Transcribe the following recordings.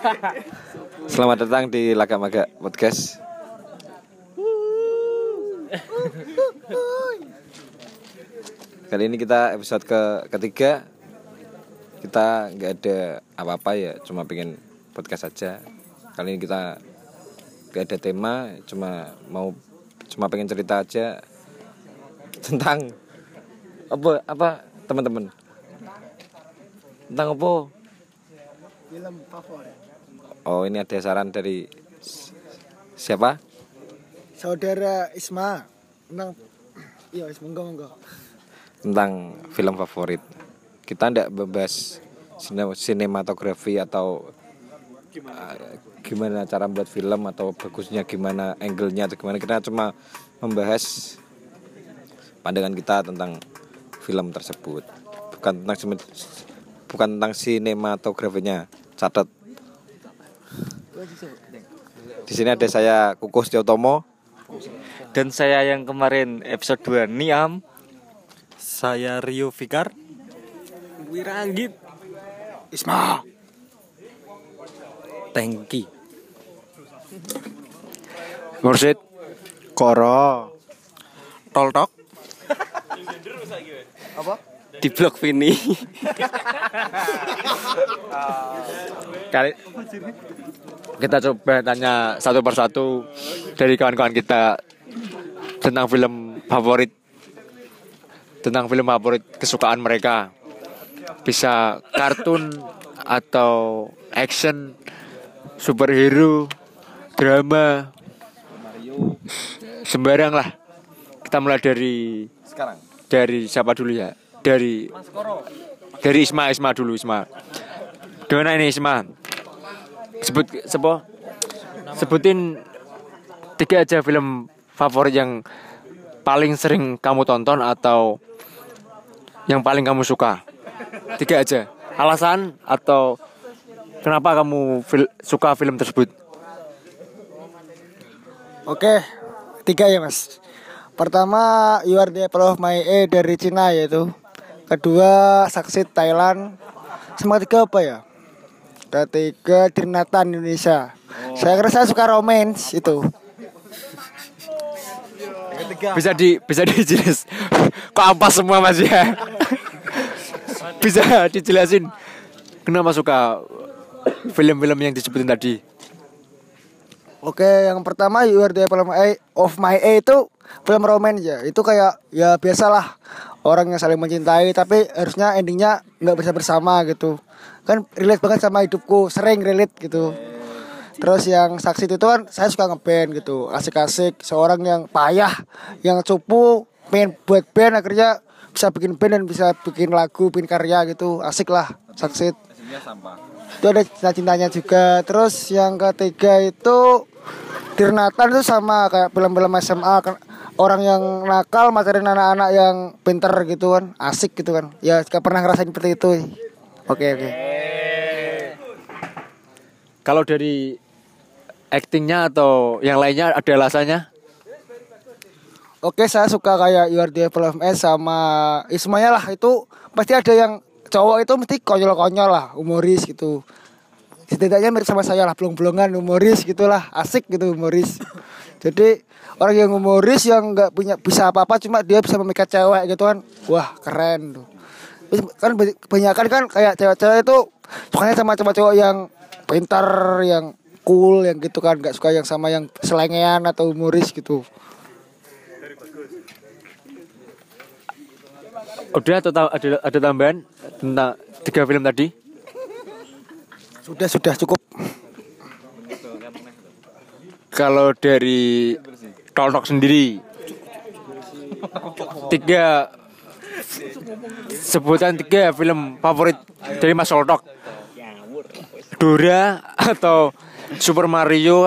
Selamat datang di Laga Maga Podcast. Kali ini kita episode ke ketiga. Kita nggak ada apa-apa ya, cuma pengen podcast aja. Kali ini kita nggak ada tema, cuma mau cuma pengen cerita aja tentang apa apa teman-teman tentang apa film favorit oh ini ada saran dari siapa? Saudara Isma. Tentang iya Isma enggak enggak. Tentang film favorit. Kita ndak membahas sine- sinematografi atau uh, gimana cara membuat film atau bagusnya gimana angle-nya atau gimana. Kita cuma membahas pandangan kita tentang film tersebut. Bukan tentang bukan tentang sinematografinya. Catat di sini ada saya Kukus Tiotomo. Dan saya yang kemarin episode 2 Niam. Saya Rio Fikar. Wiranggit. Isma. Tengki. Mursid. Koro. Toltok. Apa? Di blog Vini. Kali kita coba tanya satu persatu dari kawan-kawan kita tentang film favorit tentang film favorit kesukaan mereka. Bisa kartun atau action superhero drama sembarang lah. Kita mulai dari sekarang? dari siapa dulu ya? Dari dari Isma Isma dulu Isma. Gimana ini Isma sebut sepo sebutin tiga aja film favorit yang paling sering kamu tonton atau yang paling kamu suka. Tiga aja. Alasan atau kenapa kamu fil- suka film tersebut? Oke tiga ya mas. Pertama You Are the Apple of My Eye dari Cina yaitu. Kedua Saksit Thailand. Sama ketiga apa ya ketiga Trinatan Indonesia. Saya kira saya suka romance itu. Bisa di bisa dijelas kok ampas semua mas ya? Bisa dijelasin. Kenapa suka film-film yang disebutin tadi? Oke, yang pertama You Are the Apple of My Eye, itu film romance ya. Itu kayak ya biasalah orang yang saling mencintai tapi harusnya endingnya nggak bisa bersama gitu. Kan relate banget sama hidupku, sering relate gitu. Terus yang saksi itu kan saya suka ngeband gitu, asik-asik. Seorang yang payah, yang cupu, pengen buat band akhirnya bisa bikin band dan bisa bikin lagu, bikin karya gitu. Asik lah, saksi itu ada cinta-cintanya juga. Terus yang ketiga itu Dirnatan itu sama kayak film-film SMA kan orang yang nakal materi anak-anak yang pinter gitu kan. Asik gitu kan. Ya jika pernah ngerasain seperti itu oke oke. Kalau dari actingnya atau yang lainnya ada alasannya? Oke saya suka kayak You Are the Apple of My Eye sama Ismaya lah. Itu pasti ada yang cowok itu mesti konyol-konyol lah humoris gitu. Setidaknya mirip sama saya lah belum-belungan humoris gitulah. Asik gitu humoris. Jadi orang yang humoris yang nggak punya bisa apa-apa cuma dia bisa memikat cewek gitu kan. Wah keren tuh kan banyak- kebanyakan kan kayak cewek-cewek itu sukanya sama cowok-cowok yang pintar yang cool yang gitu kan. Nggak suka yang sama yang selengean atau humoris gitu. Udah atau ta- ada ada tambahan tentang tiga film tadi? Sudah sudah cukup. Kalau dari Toltok sendiri tiga sebutan tiga film favorit dari Mas Toltok Dora atau Super Mario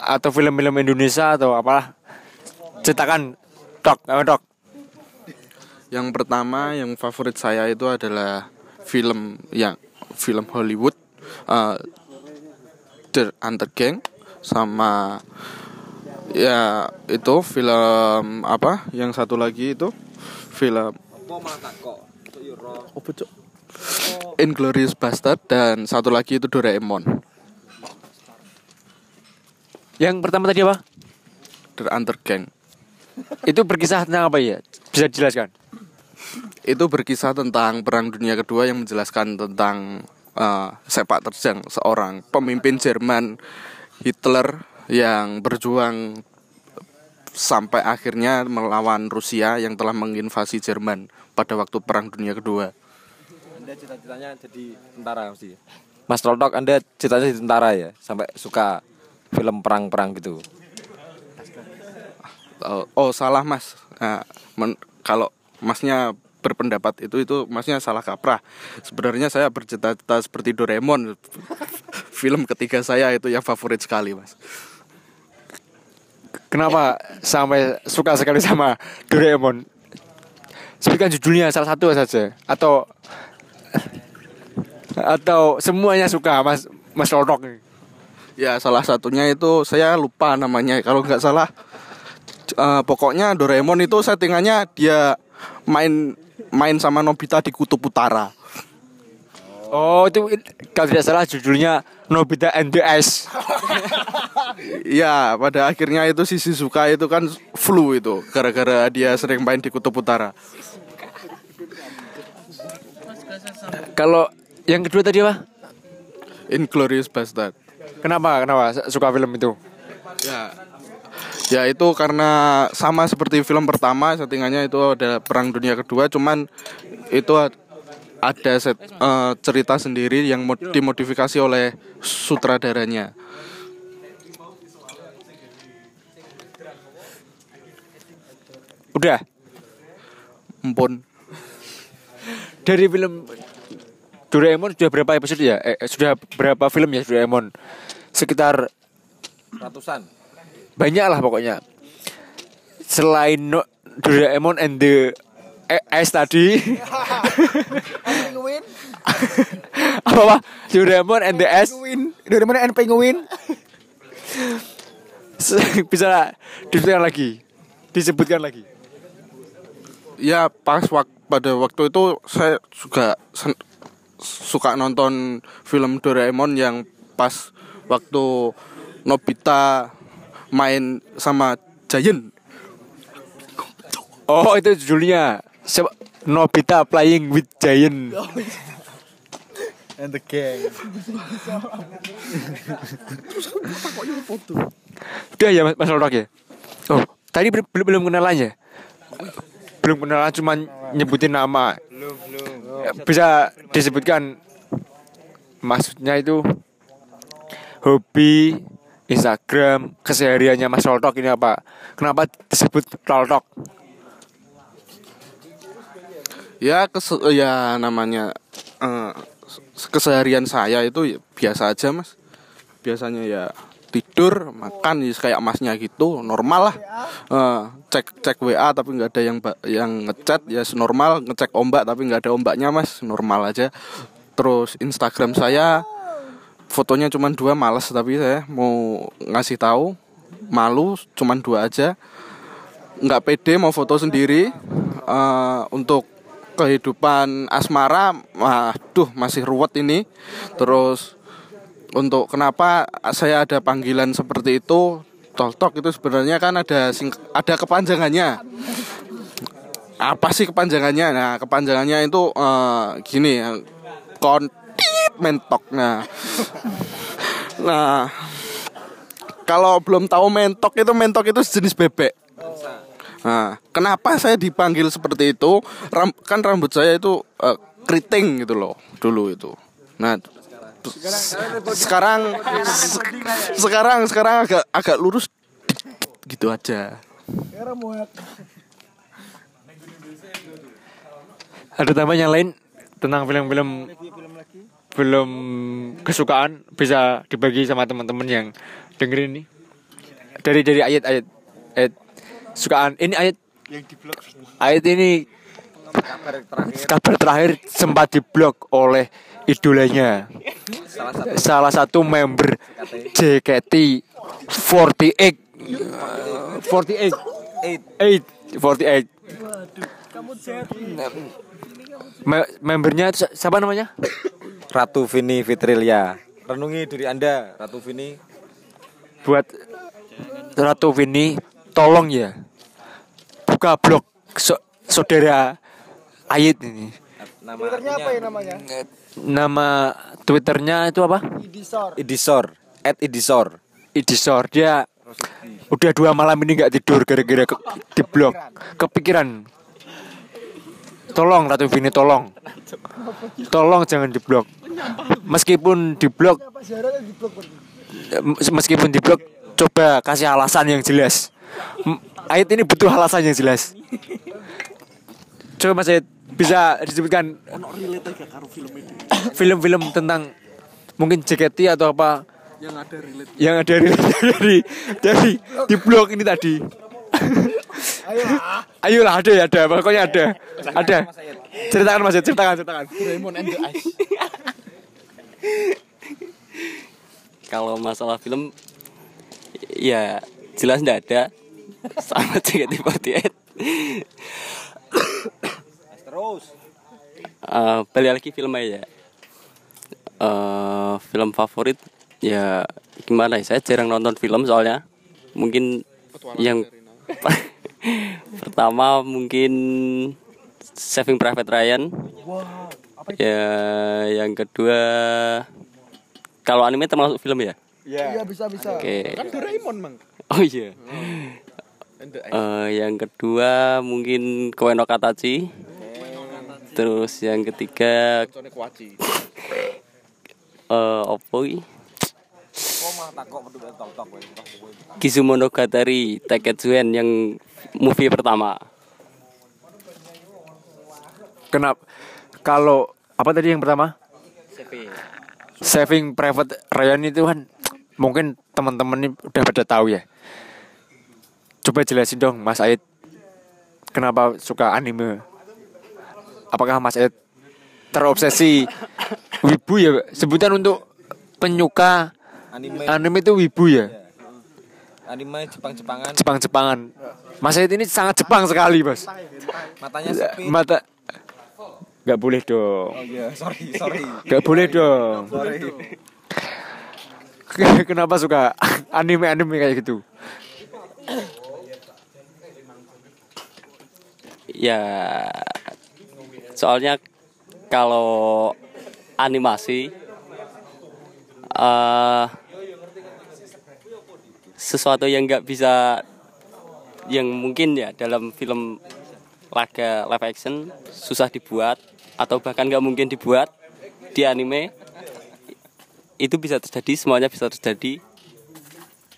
atau film-film Indonesia atau apalah. Cetakan apa Tok Yang pertama yang favorit saya itu adalah film yang film Hollywood eh, The Hunter Gang sama ya itu film apa? Yang satu lagi itu film apa cok Inglorious Bastard dan satu lagi itu Doraemon. Yang pertama tadi apa? The Hunter Gang. Itu berkisah tentang apa ya? Bisa dijelaskan? Itu berkisah tentang Perang Dunia Kedua yang menjelaskan tentang eh, sepak terjang seorang pemimpin Jerman Hitler yang berjuang sampai akhirnya melawan Rusia yang telah menginvasi Jerman pada waktu Perang Dunia Kedua. Anda cita-citanya jadi tentara mesti. Mas Roltok Anda cita-citanya jadi tentara ya, sampai suka film perang-perang gitu. Oh, oh, salah mas. Nah, men- kalau masnya berpendapat itu itu masnya salah kaprah. Sebenarnya saya bercita-cita seperti Doraemon. Film ketiga saya itu yang favorit sekali mas. Kenapa sampai suka sekali sama Doraemon? Sebutkan judulnya salah satu saja atau atau semuanya suka Mas Mas ini? Ya salah satunya itu saya lupa namanya. Kalau nggak salah, eh, pokoknya Doraemon itu settingannya dia main main sama Nobita di Kutub Utara. Oh itu kalau tidak salah judulnya Nobita and the Ice. Iya, pada akhirnya itu si Shizuka itu kan flu itu gara-gara dia sering main di Kutub Utara. Kalau yang kedua tadi apa? Inglorious Bastard. Kenapa? Kenapa suka film itu? Ya. Ya itu karena sama seperti film pertama settingannya itu ada perang dunia kedua cuman itu ada set, eh, cerita sendiri yang mod- dimodifikasi oleh sutradaranya. Udah Empun. dari film Doraemon sudah berapa episode ya? Eh, sudah berapa film ya Doraemon? Sekitar Ratusan. banyak lah pokoknya. Selain no, Doraemon and the eh, Ice tadi. Penguin, apa apa? Doraemon and the dari mana and penguin? bisa disebutkan lagi. Disebutkan lagi. Ya pas wak pada waktu itu saya juga sen- suka nonton film Doraemon yang pas waktu Nobita main sama Giant. Oh, itu judulnya Siapa? Nobita Playing with Giant. And the gang. Udah ya Mas, Mas Lorok ya? Oh, tadi belum belum belum kenalan ya? Belum kenalan cuma nyebutin nama. Belum, belum. Bisa disebutkan maksudnya itu hobi Instagram kesehariannya Mas Roltok ini apa? Kenapa disebut Roltok? Ya kes ya namanya eh, keseharian saya itu ya biasa aja mas. Biasanya ya tidur, makan ya kayak masnya gitu, normal lah. Eh, cek cek WA tapi nggak ada yang yang ngechat ya normal, ngecek ombak tapi nggak ada ombaknya mas, normal aja. Terus Instagram saya fotonya cuma dua males tapi saya mau ngasih tahu malu cuman dua aja nggak pede mau foto sendiri eh, untuk kehidupan asmara waduh masih ruwet ini. Terus untuk kenapa saya ada panggilan seperti itu toltok itu sebenarnya kan ada sing ada kepanjangannya. Apa sih kepanjangannya? Nah kepanjangannya itu eh, gini kontit mentok. Nah nah kalau belum tahu mentok itu mentok itu sejenis bebek Nah, kenapa saya dipanggil seperti itu? Ram, kan rambut saya itu eh, keriting gitu loh dulu itu. Nah, sekarang se- sekarang sekarang agak agak lurus gitu aja. Ada tambahan yang lain tentang film-film film kesukaan bisa dibagi sama teman-teman yang dengerin ini dari dari ayat-ayat ayat sukaan ini ayat ayat ini kabar terakhir. sempat diblok oleh idolanya. Salah satu. Member JKT 48 48 8 48 Me- membernya si- siapa namanya? Ratu Vini Fitrilia. Renungi diri Anda, Ratu Vini. Buat Ratu Vini, tolong ya buka blog so- saudara Ayit ini. Nama Twitternya apa ya namanya? Nama Twitternya itu apa? Idisor. Idisor, at Idisor. Idisor dia udah dua malam ini nggak tidur gara-gara ke, di blog kepikiran tolong Ratu Vini tolong tolong jangan di blog meskipun di blog meskipun di blog coba kasih alasan yang jelas M- Ayat ini butuh alasan yang jelas coba Mas Ayat bisa disebutkan film-film tentang mungkin JKT atau apa yang ada relate yang ada relate dari dari di blog ini tadi. Ayolah. Ayolah ada ya ada, pokoknya ada. Ada. Ceritakan Mas, ceritakan, ceritakan. Doraemon and the Ice Kalau masalah film ya jelas ndak ada sama JKT48. Terus. Eh, balik lagi film aja. Eh, film favorit ya gimana ya? Saya jarang nonton film soalnya. Mungkin yang pertama mungkin Saving Private Ryan. Ya, yang kedua kalau anime termasuk film ya? Iya bisa bisa. Oke. kan Doraemon mang Oh iya. and the Eh, yang kedua mungkin Koe no Katachi. Terus yang ketiga eh opo. Kizumonogatari Taiketsuren yang movie pertama. Kenapa kalau apa tadi yang pertama? Saving Private Ryan itu kan mungkin teman-teman ini udah pada tahu ya. Coba jelasin dong Mas Ait kenapa suka anime? Apakah Mas Ait terobsesi wibu ya? Sebutan untuk penyuka Anime anime itu wibu ya? anime Jepang-Jepangan, Jepang-Jepangan. Mas Ait ini sangat Jepang sekali, Bos. matanya sipit. Mata Gak boleh dong. Oh iya, sorry, sorry. Gak boleh dong. Sorry. Kenapa suka anime-anime kayak gitu? Ya soalnya kalau animasi eh sesuatu yang nggak bisa yang mungkin ya dalam film laga live action susah dibuat atau bahkan nggak mungkin dibuat di anime itu bisa terjadi semuanya bisa terjadi.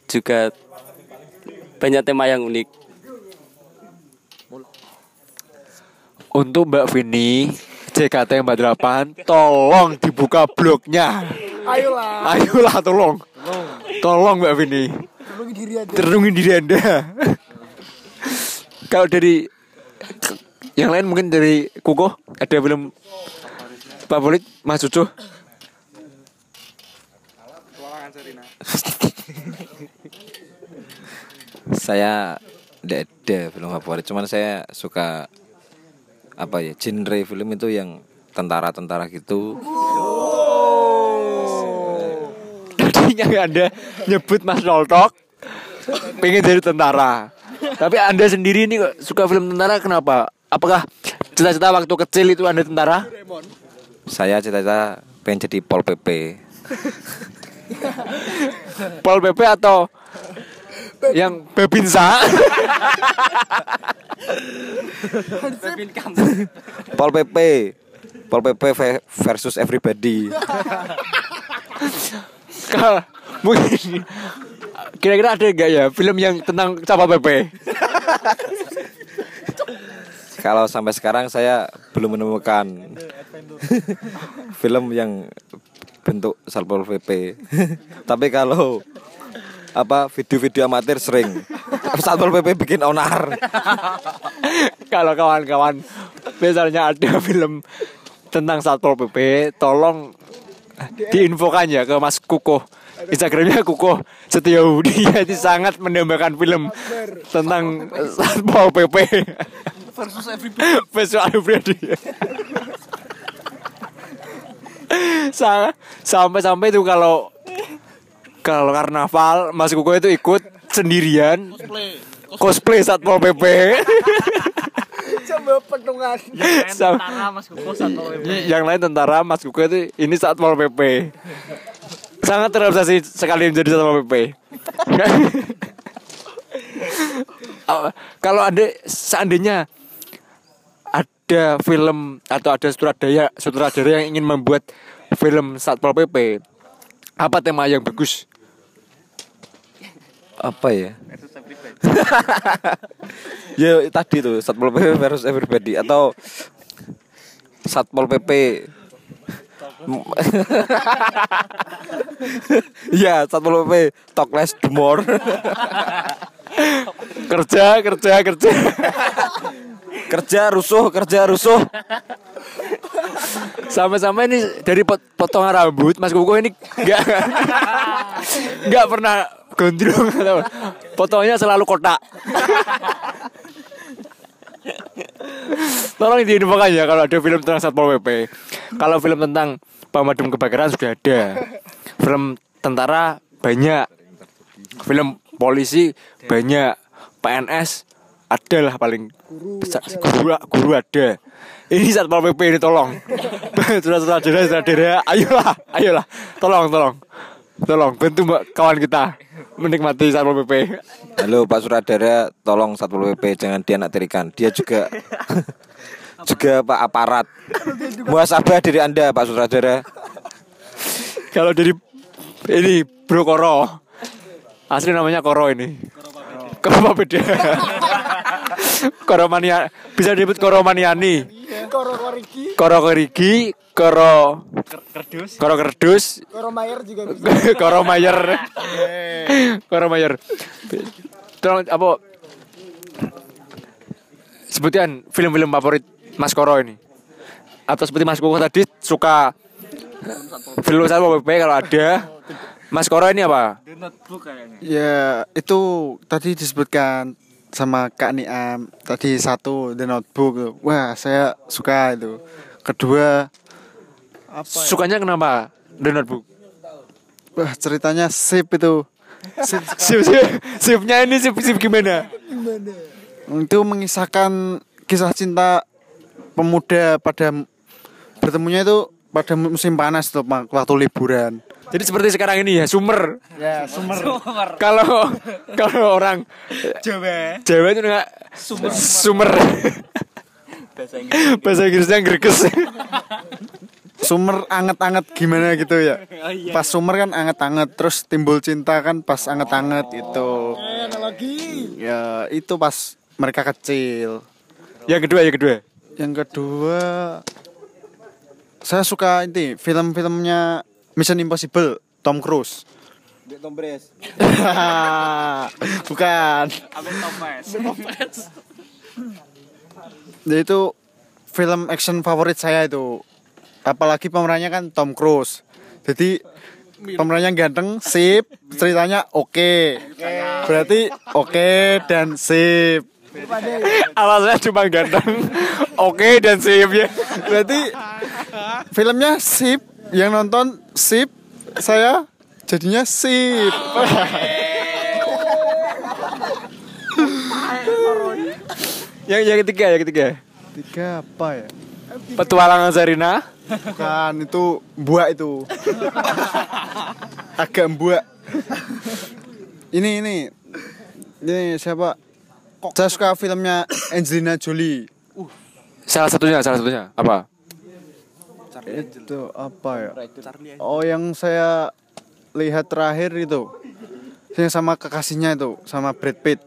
Juga banyak tema yang unik Untuk Mbak Vini JKT48 tolong dibuka blognya. Ayolah. Ayolah tolong. Tolong Mbak Vini. Tolongin diri aja. Terlindungi diri Anda. Kalau dari yang lain mungkin dari Kuko ada film favorit Mas Cucu? Saya tidak ada film favorit, cuman saya suka apa ya genre film itu yang tentara-tentara gitu. Tadinya Anda nyebut Mas Roltok pengen jadi tentara. Tapi Anda sendiri ini suka film tentara kenapa? Apakah cita-cita waktu kecil itu Anda tentara? Saya cita-cita pengen jadi Pol PP. Pol PP atau yang Babinsa? Pol PP. Pol PP ve- versus everybody. Kalau mungkin kira-kira ada nggak ya film yang tentang Capa PP? Kalau sampai sekarang saya belum menemukan film yang bentuk Satpol PP. Tapi kalau apa video-video amatir sering. Satpol PP bikin onar. Kalau kawan-kawan misalnya ada film tentang Satpol PP, tolong diinfokan ya ke Mas Kuko. Instagramnya Kuko Setiaudi Dia itu sangat mendambakan film tentang Satpol PP versus everybody. Versus everybody. Sa- Sampai-sampai itu kalau kalau karnaval Mas Kuko itu ikut sendirian cosplay Satpol PP. Coba petungan. Sam- Mas Kuko satu yang lain tentara Mas Kuko itu ini Satpol PP. Sangat terobsesi sekali menjadi Satpol PP. Kalau ada seandainya ada film atau ada sutradara sutradara yang ingin membuat film Satpol PP, apa tema yang bagus? Apa ya? ya tadi tuh Satpol PP versus everybody atau Satpol PP Ya, Satpol PP talk less do more. Kerja, kerja, kerja. kerja rusuh, kerja rusuh. Sama-sama ini dari pot- potongan rambut Mas Kuko ini nggak nggak pernah gondrong potongnya selalu kotak. Tolong diinfokan ya kalau ada film tentang Satpol PP. Kalau film tentang pemadam kebakaran sudah ada. Film tentara banyak. Film polisi banyak. PNS ada lah paling besar. Guru, guru ada. Ini Satpol PP ini tolong. Saudara-saudara, saudara, ayolah, ayolah. Tolong, tolong. Tolong bantu mbak kawan kita menikmati Satpol PP. Halo Pak Suradara, tolong Satpol PP jangan dianaktirikan. Dia juga juga Pak aparat. Muasabah diri Anda Pak Suradara. Kalau dari ini Bro Koro. Asli namanya Koro ini. Koro apa beda? Koro mania bisa disebut Koro maniani. Koro koriki, Koro kerigi, Koro kerdus Koro kerdus, Koro Mayer juga bisa. Koro Mayer. Koro Mayer. Tolong apa sebutkan film-film favorit Mas Koro ini. Atau seperti Mas Koko tadi suka film Satpol PP kalau ada. Mas Koro ini apa? Ya itu tadi disebutkan sama Kak Niam tadi satu The Notebook wah saya suka itu kedua apa ya? Sukanya kenapa? The Notebook. wah ceritanya sip itu Sip, sip, sipnya ini sip, sip gimana? itu mengisahkan kisah cinta pemuda pada bertemunya itu pada musim panas tuh waktu liburan Jadi seperti sekarang ini ya, Sumer. ya sumber Kalau kalau orang Jawa, Jawa itu enggak. Sumer. Bahasa Inggrisnya greges. sumber anget-anget gimana gitu ya? Pas sumber kan anget-anget terus timbul cinta kan pas anget-anget itu ya itu pas mereka kecil. Yang kedua, yang kedua. yang kedua saya suka ini film-filmnya Mission Impossible Tom Cruise. Tom Cruise. bukan. Jadi itu film action favorit saya itu. Apalagi pemerannya kan Tom Cruise. Jadi pemerannya ganteng sip ceritanya oke. Berarti oke dan sip. Alasannya cuma ganteng. Oke dan sip ya. berarti filmnya sip yang nonton sip saya jadinya sip Yang yang ketiga, yang ketiga. tiga apa ya Petualangan Zarina. bukan itu buak itu agak buak ini ini ini siapa saya suka filmnya Angelina Jolie Salah satunya, salah satunya. Apa? Itu apa ya oh yang saya lihat terakhir itu yang sama kekasihnya itu sama Brad Pitt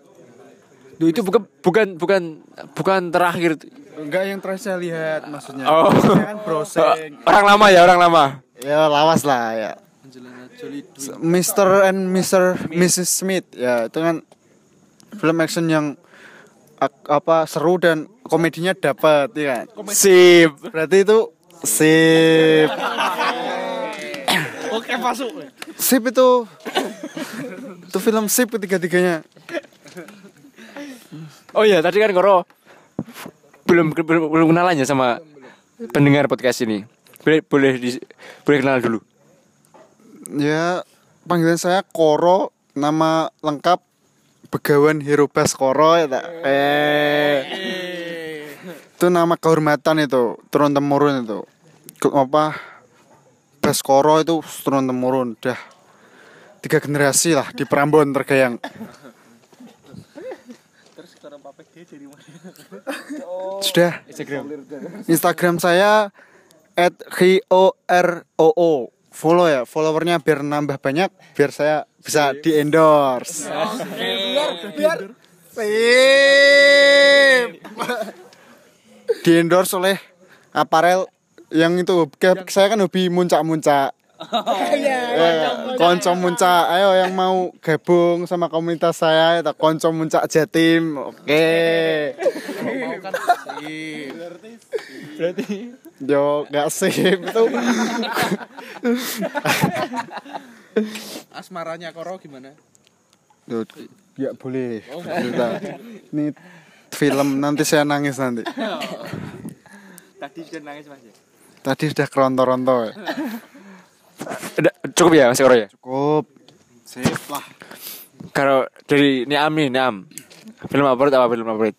Duh, itu bukan bukan bukan bukan terakhir. enggak yang terakhir saya lihat maksudnya Oh. Saya kan browsing Orang lama ya, orang lama. ya lawas lah ya Mr. and Mr. Mrs. Smith ya itu kan film action yang apa seru dan komedinya dapat ya kan Sip. berarti itu sip oke masuk sip itu itu film sip ketiga tiganya Oh iya, tadi kan Koro belum belum, belum kenalan ya sama pendengar podcast ini. boleh boleh di, boleh kenal dulu. Ya, panggilan saya Koro, nama lengkap Begawan Hero Baskoro ya tak? Eh. Itu nama kehormatan itu, turun temurun itu. Apa? Baskoro itu turun temurun, dah tiga generasi lah di Prambon tergayang. Sudah. Instagram saya at Follow ya, followernya biar nambah banyak, biar saya bisa di endorse. Di endorse oleh aparel yang itu kayak saya kan hobi muncak-muncak. Iya, konco muncak, ayo yang mau gabung sama komunitas saya, tak konco muncak Jatim, oke. Yo, gak sip itu. Asmaranya Koro gimana? Duh, ya boleh. Cerita. Ini film nanti saya nangis nanti. Tadi sudah nangis Mas ya. Tadi sudah keronto-ronto. ya. Udah, cukup ya Mas Koro ya? Cukup. Sip lah. Kalau dari Niam nih, Niam. Film favorit apa film favorit?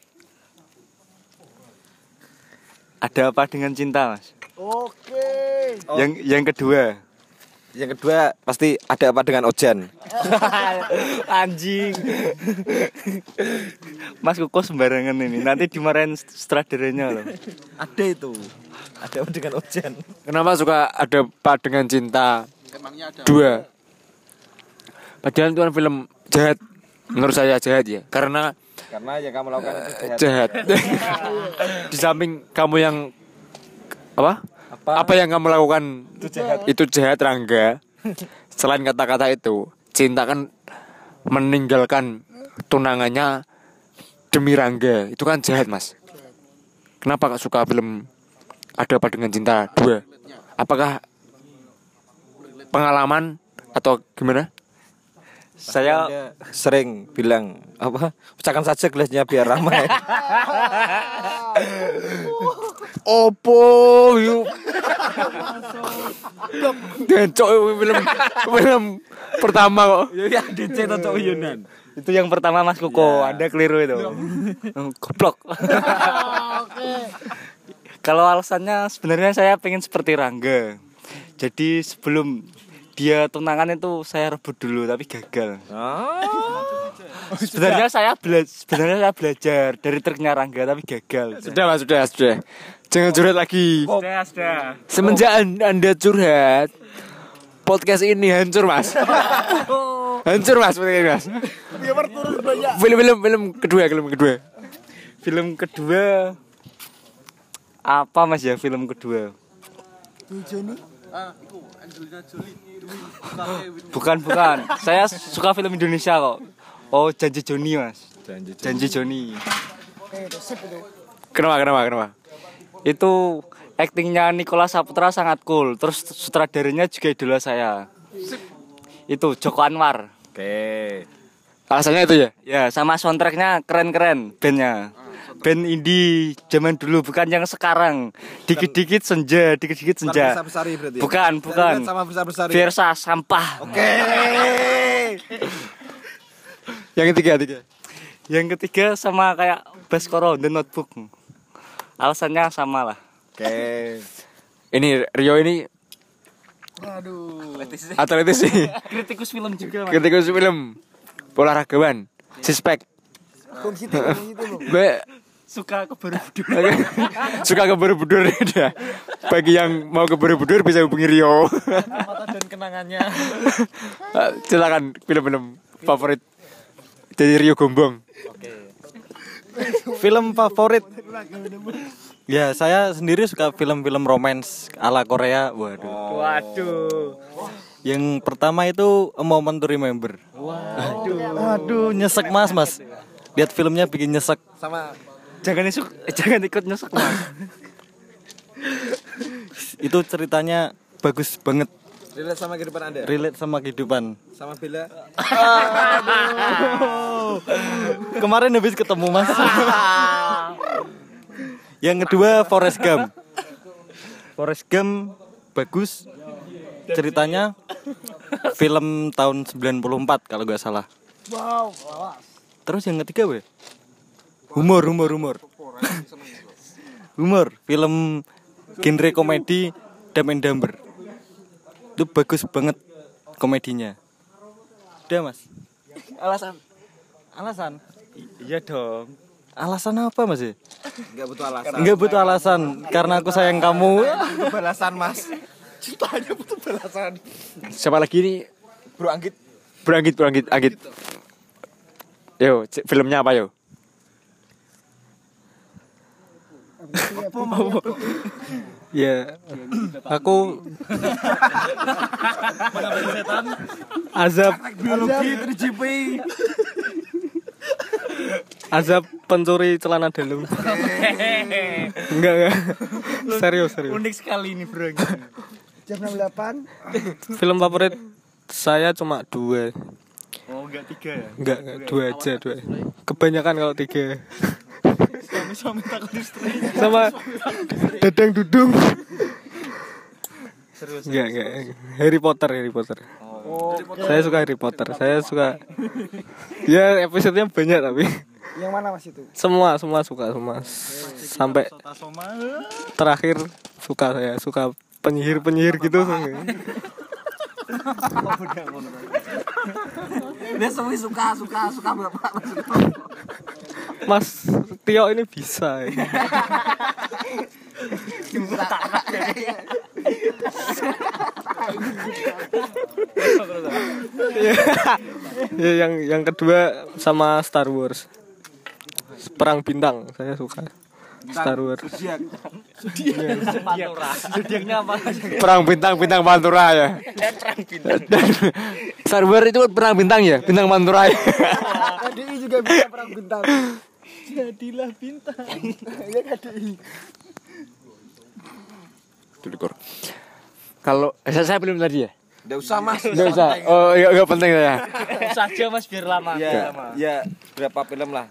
Ada apa dengan cinta Mas? Oke. Yang yang kedua. Yang kedua pasti ada apa dengan Ojan. Anjing. Mas Kuko sembarangan ini. Nanti dimarahin sutradaranya loh. Ada itu. Ada apa dengan Ojan. Kenapa suka ada apa dengan cinta Emangnya ada dua? Padahal itu kan film jahat. Menurut saya jahat ya. Karena Karena yang kamu lakukan itu jahat. jahat. Di samping kamu yang apa? Apa, yang kamu lakukan itu jahat. Itu jahat Rangga. Selain kata-kata itu, cinta kan meninggalkan tunangannya demi Rangga. Itu kan jahat, Mas. Kenapa gak suka film Ada apa dengan cinta dua? Apakah pengalaman atau gimana? Saya sering bilang apa? Pecahkan saja gelasnya biar ramai. Opo yuk. Dan cok film film pertama kok. Ya DC atau Yunan. Itu yang pertama Mas Kuko, Anda keliru itu. Goblok. Kalau alasannya sebenarnya saya pengen seperti Rangga. Jadi sebelum dia tunangan itu saya rebut dulu tapi gagal. Sebenarnya saya belajar sebenarnya saya belajar dari triknya Rangga tapi gagal. Sudah mas, sudah, sudah. Jangan curhat lagi. Sudah, sudah. Semenjak an- anda curhat, podcast ini hancur mas. hancur mas, podcast ini, mas. Film-film film kedua, film kedua. Film kedua apa Mas ya film kedua? Bukan bukan. Saya suka film Indonesia kok. Oh Janji Joni mas. Janji Joni. Kenapa, kenapa, kenapa? Itu aktingnya Nicholas Saputra sangat cool. Terus sutradaranya juga idola saya. Itu Joko Anwar. Oke. Alasannya itu ya? Ya sama soundtracknya keren-keren bandnya. Band indie zaman dulu bukan yang sekarang. Dikit-dikit senja, dikit-dikit senja. berarti. ya? Bukan, bukan. Sama besar-besari. Versa sampah. Oke. Yang ketiga, tiga. Yang ketiga sama kayak Baskoro The Notebook. Alasannya sama lah. Oke. Ini Rio ini atletis sih. Kritikus film juga. Kritikus film olahragawan, sispek. Gue Suka ke Borobudur. suka ke Borobudur dia. Bagi yang mau ke Borobudur bisa hubungi Rio. Mata dan kenangannya. Silakan film-film favorit dari Rio Gombong. Film favorit. Ya, saya sendiri suka film-film romance ala Korea. Waduh. Waduh. Yang pertama itu A Moment to Remember. Waduh. Aduh, nyesek Mas, Mas. Lihat filmnya bikin nyesek. Sama Jangan isuk, eh, jangan ikut nyesek mas. itu ceritanya bagus banget. Relate sama kehidupan Anda? Relate sama kehidupan. Sama Bella? Kemarin habis ketemu Mas. Yang kedua Forrest Gump. Forrest Gump bagus ceritanya film tahun 94 kalau nggak salah Wow. terus yang ketiga weh humor humor humor humor film genre komedi Dumb and Dumber itu bagus banget komedinya udah mas alasan alasan I- iya dong alasan apa mas Enggak butuh alasan. Enggak butuh alasan karena aku sayang kamu. Balasan, Mas. Siapa lagi nih? Bro Anggit. Berangkit, berangkit, Anggit. Yo, c- filmnya apa yo? Ya, aku azab azab pencuri celana dalam. enggak enggak. Serius serius. Unik sekali ini bro. Jam 68. Film favorit saya cuma dua. Oh enggak tiga ya? Enggak, enggak dua aja dua. Kebanyakan kalau tiga. Suami-suami takut istri. Sama dadang dudung. Enggak, enggak. Harry Potter, Harry Potter. Saya suka Harry Potter. Saya suka Ya, episodenya banyak tapi Yang mana Mas itu? semua semua suka semua. Sampai terakhir suka saya, suka penyihir-penyihir gitu. Dia semua suka, suka, suka Bapak. Mas Tio ini bisa. ya. ya, yang yang kedua sama Star Wars. Perang bintang saya suka. Star Wars. Zodiaknya apa? Perang bintang, bintang Pantura ya. Dan Star Wars itu perang bintang ya, bintang Pantura. ya. Juga bisa perang bintang. Jadilah bintang. Ya KDI. Duduk, Kor. Kalau eh, saya, saya belum tadi ya? Enggak usah, Mas. Enggak usah. Oh, iya, enggak penting ya. Saja mas biar lama. Ya, ya berapa film lah?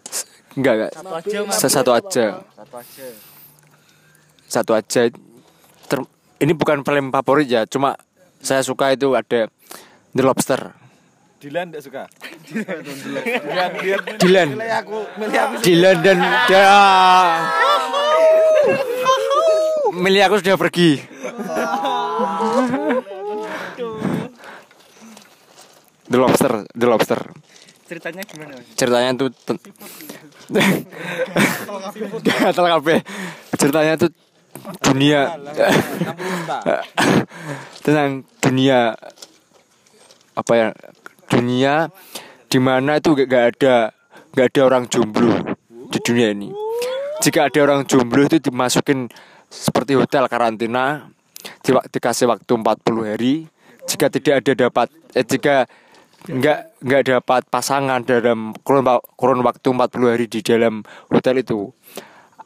Enggak, enggak. Satu aja mas. Sa- Satu aja. Satu aja. Satu aja. Ter- ini bukan film favorit ya, cuma saya suka itu ada The Lobster. Dilan enggak suka. Dilan, Dilan. Dylan. Milih aku, milih aku. Dylan dan dia Milih aku sudah pergi. The Lobster, The Lobster. Ceritanya gimana? Ceritanya tuh Gatal kabeh. Ceritanya tuh dunia tentang dunia apa ya dunia di mana itu gak, gak ada gak ada orang jomblo di dunia ini. Jika ada orang jomblo itu dimasukin seperti hotel karantina di, dikasih waktu 40 hari. Jika tidak ada dapat eh, jika nggak nggak dapat pasangan dalam kurun, kurun waktu 40 hari di dalam hotel itu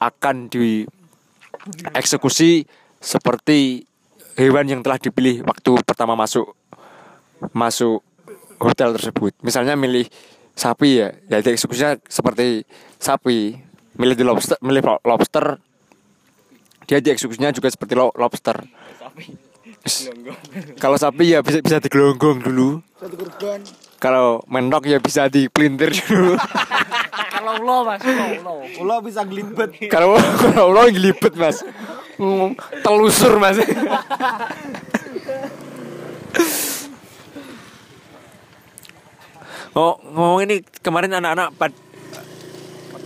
akan dieksekusi seperti hewan yang telah dipilih waktu pertama masuk masuk hotel tersebut. Misalnya milih sapi ya, ya dieksekusinya seperti sapi. Milih di lobster, milih lo- lobster, dia dieksekusinya juga seperti lo- lobster. Kalau sapi ya bisa bisa digelonggong dulu. Satu kurban. Kalau menok ya bisa dipelintir dulu. Kalau lo mas, lo. Ulo bisa gelibet. kalau kalau lo ngelibet mas, Mm, telusur mas. oh ngomong ini kemarin anak-anak pad,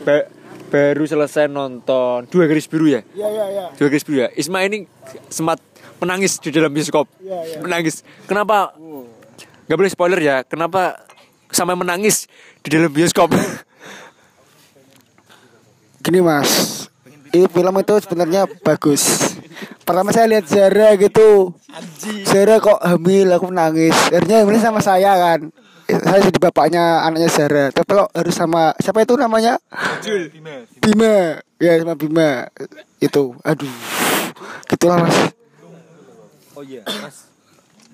ba- baru selesai nonton dua garis biru ya Iya, iya, iya. dua garis biru ya Isma ini sempat menangis di dalam bioskop Iya, iya. menangis kenapa nggak boleh spoiler ya kenapa sampai menangis di dalam bioskop Gini mas, ini film itu sebenarnya bagus. Pertama saya lihat Zara gitu, Zara kok hamil, aku nangis. Akhirnya hamilnya sama saya kan. Eh, Saya jadi bapaknya anaknya Zara. Tapi kok harus sama siapa itu namanya? Bima. Ya sama Bima. Itu, aduh, gitulah mas. Oh iya, Mas.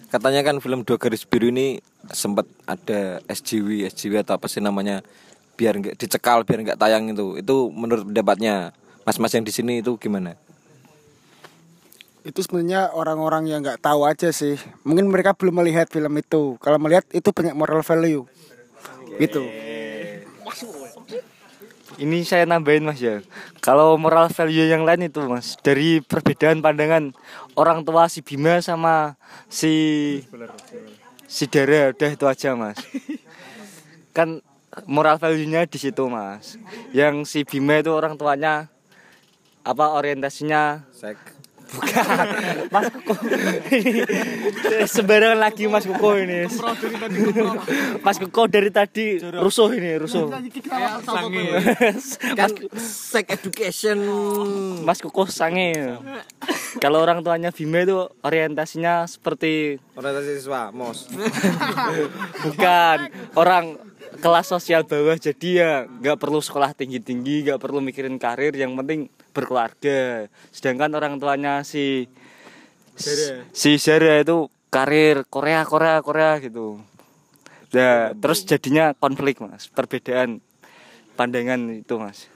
Katanya kan film Dua Garis Biru ini sempat ada SJW, SJW atau apa sih namanya biar nggak dicekal biar nggak tayang itu. Itu menurut pendapatnya Mas-mas yang di sini itu gimana? Itu sebenarnya orang-orang yang nggak tahu aja sih. Mungkin mereka belum melihat film itu. Kalau melihat itu banyak moral value. Gitu. Ini saya nambahin mas ya. Kalau moral value yang lain itu mas dari perbedaan pandangan orang tua si Bima sama si si Dara udah itu aja mas. Kan moral value-nya di situ mas. Yang si Bima itu orang tuanya apa orientasinya Sek. Bukan. Mas Kuko ini sembarangan lagi Mas Kuko ini. Mas Kuko dari tadi rusuh ini rusuh. Mas, Sek education. Mas Kuko sange. Kalau orang tuanya Bima itu orientasinya seperti Orientasi siswa, mos. bukan orang kelas sosial bawah jadi ya nggak perlu sekolah tinggi tinggi nggak perlu mikirin karir yang penting berkeluarga sedangkan orang tuanya si si Zara itu karir Korea Korea Korea gitu nah terus jadinya konflik mas perbedaan pandangan itu mas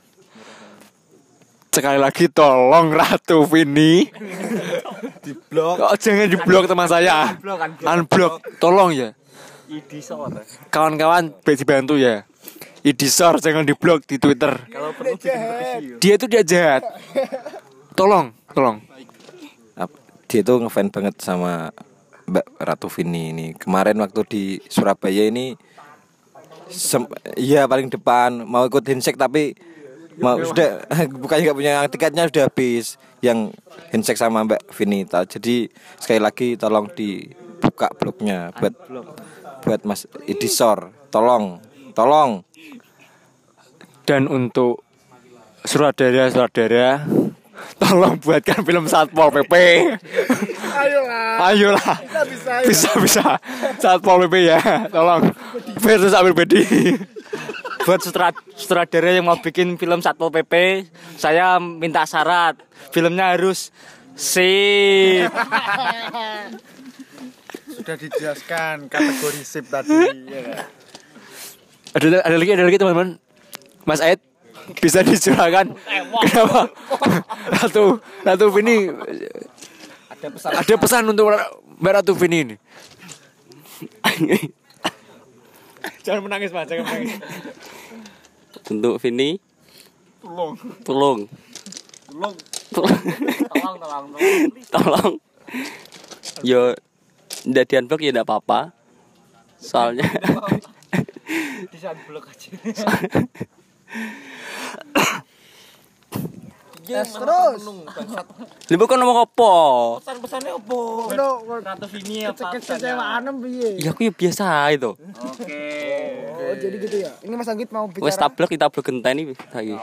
Sekali lagi tolong Ratu Vini. Diblok. Kok jangan diblok teman saya. Unblock. Tolong ya. Idi sore Kawan-kawan dibantu ya. Idisor jangan diblok di Twitter. kalau perlu Dia itu dia jahat. Tolong, tolong. Dia itu ngefans banget sama Mbak Ratu Vini ini. Kemarin waktu di Surabaya ini sem- iya paling depan mau ikut handshake tapi mau sudah bukannya nggak punya tiketnya sudah habis yang handshake sama Mbak Vini Ta- jadi sekali lagi tolong dibuka blognya buat buat Mas Idisor tolong tolong Dan untuk saudara-saudara tolong buatkan film Satpol PP. Ayolah. Ayolah. Bisa bisa. Satpol PP ya. Tolong. Versus Amir Bedi. buat sutra- sutradara yang mau bikin film Satpol PP, saya minta syarat filmnya harus sip. Sudah dijelaskan kategori sip tadi. ya. Ada ada lagi ada lagi teman-teman. Mas Aid bisa dicurahkan. Kenapa? Ratu Ratu Vini. Ada pesan. Ada pesan untuk Mbak Ratu Vini ini. Jangan menangis mas jangan menangis. Untuk Vini. Tolong Tolong Tolong. Tolong. Yo Di unblock ya nggak apa-apa Soalnya Yes, terus. Libu kan ngomong apa? Ratu Vini apa? Kecewaan piye? Ya aku ya biasa itu Oh, jadi gitu ya. Ini Mas Anggit mau Wes bicara. tablek kita blok genteni lagi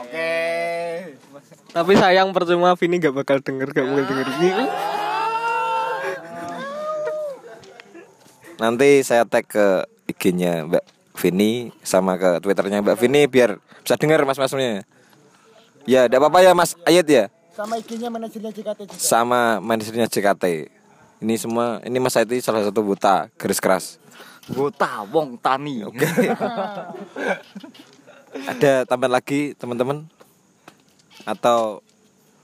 Tapi sayang percuma Vini gak bakal denger, gak bakal denger ini. Nanti saya tag ke IG-nya Mbak Vini sama ke Twitternya Mbak Vini biar bisa dengar mas-masnya ya tidak apa-apa ya Mas Ayat ya Sama IG-nya manajernya JKT juga. sama manajernya JKT ini semua ini Mas Ayat ini salah satu buta garis keras Buta wong tani. Oke. ada tambahan lagi teman-teman atau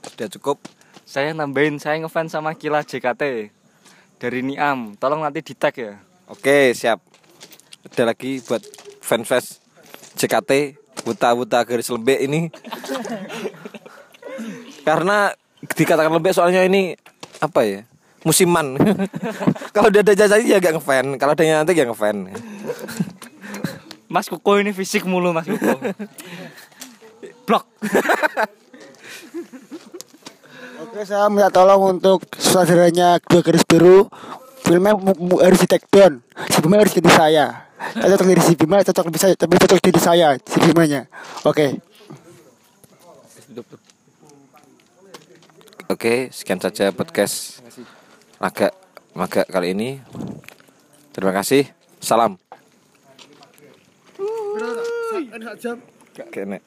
sudah cukup Saya nambahin saya ngefans sama Kila JKT dari Niam. Tolong nanti di tag ya. Oke siap ada lagi buat fans-fans JKT buta-buta garis lembek ini karena dikatakan lembek soalnya ini apa ya musiman kalau dia ada jasanya ya gak ngefan kalau ada nanti ya ngefan Mas Kuko ini fisik mulu Mas Kuko. Blok. Oke, saya minta tolong untuk saudaranya dua garis biru. Filmnya mu- mu- harus di take down. Si Bima harus jadi saya. Saya cocok jadi si Bima, cocok lebih saya, tapi cocok jadi saya si Bimanya. Oke. oke sekian saja podcast agak agak kali ini terima kasih salam kena.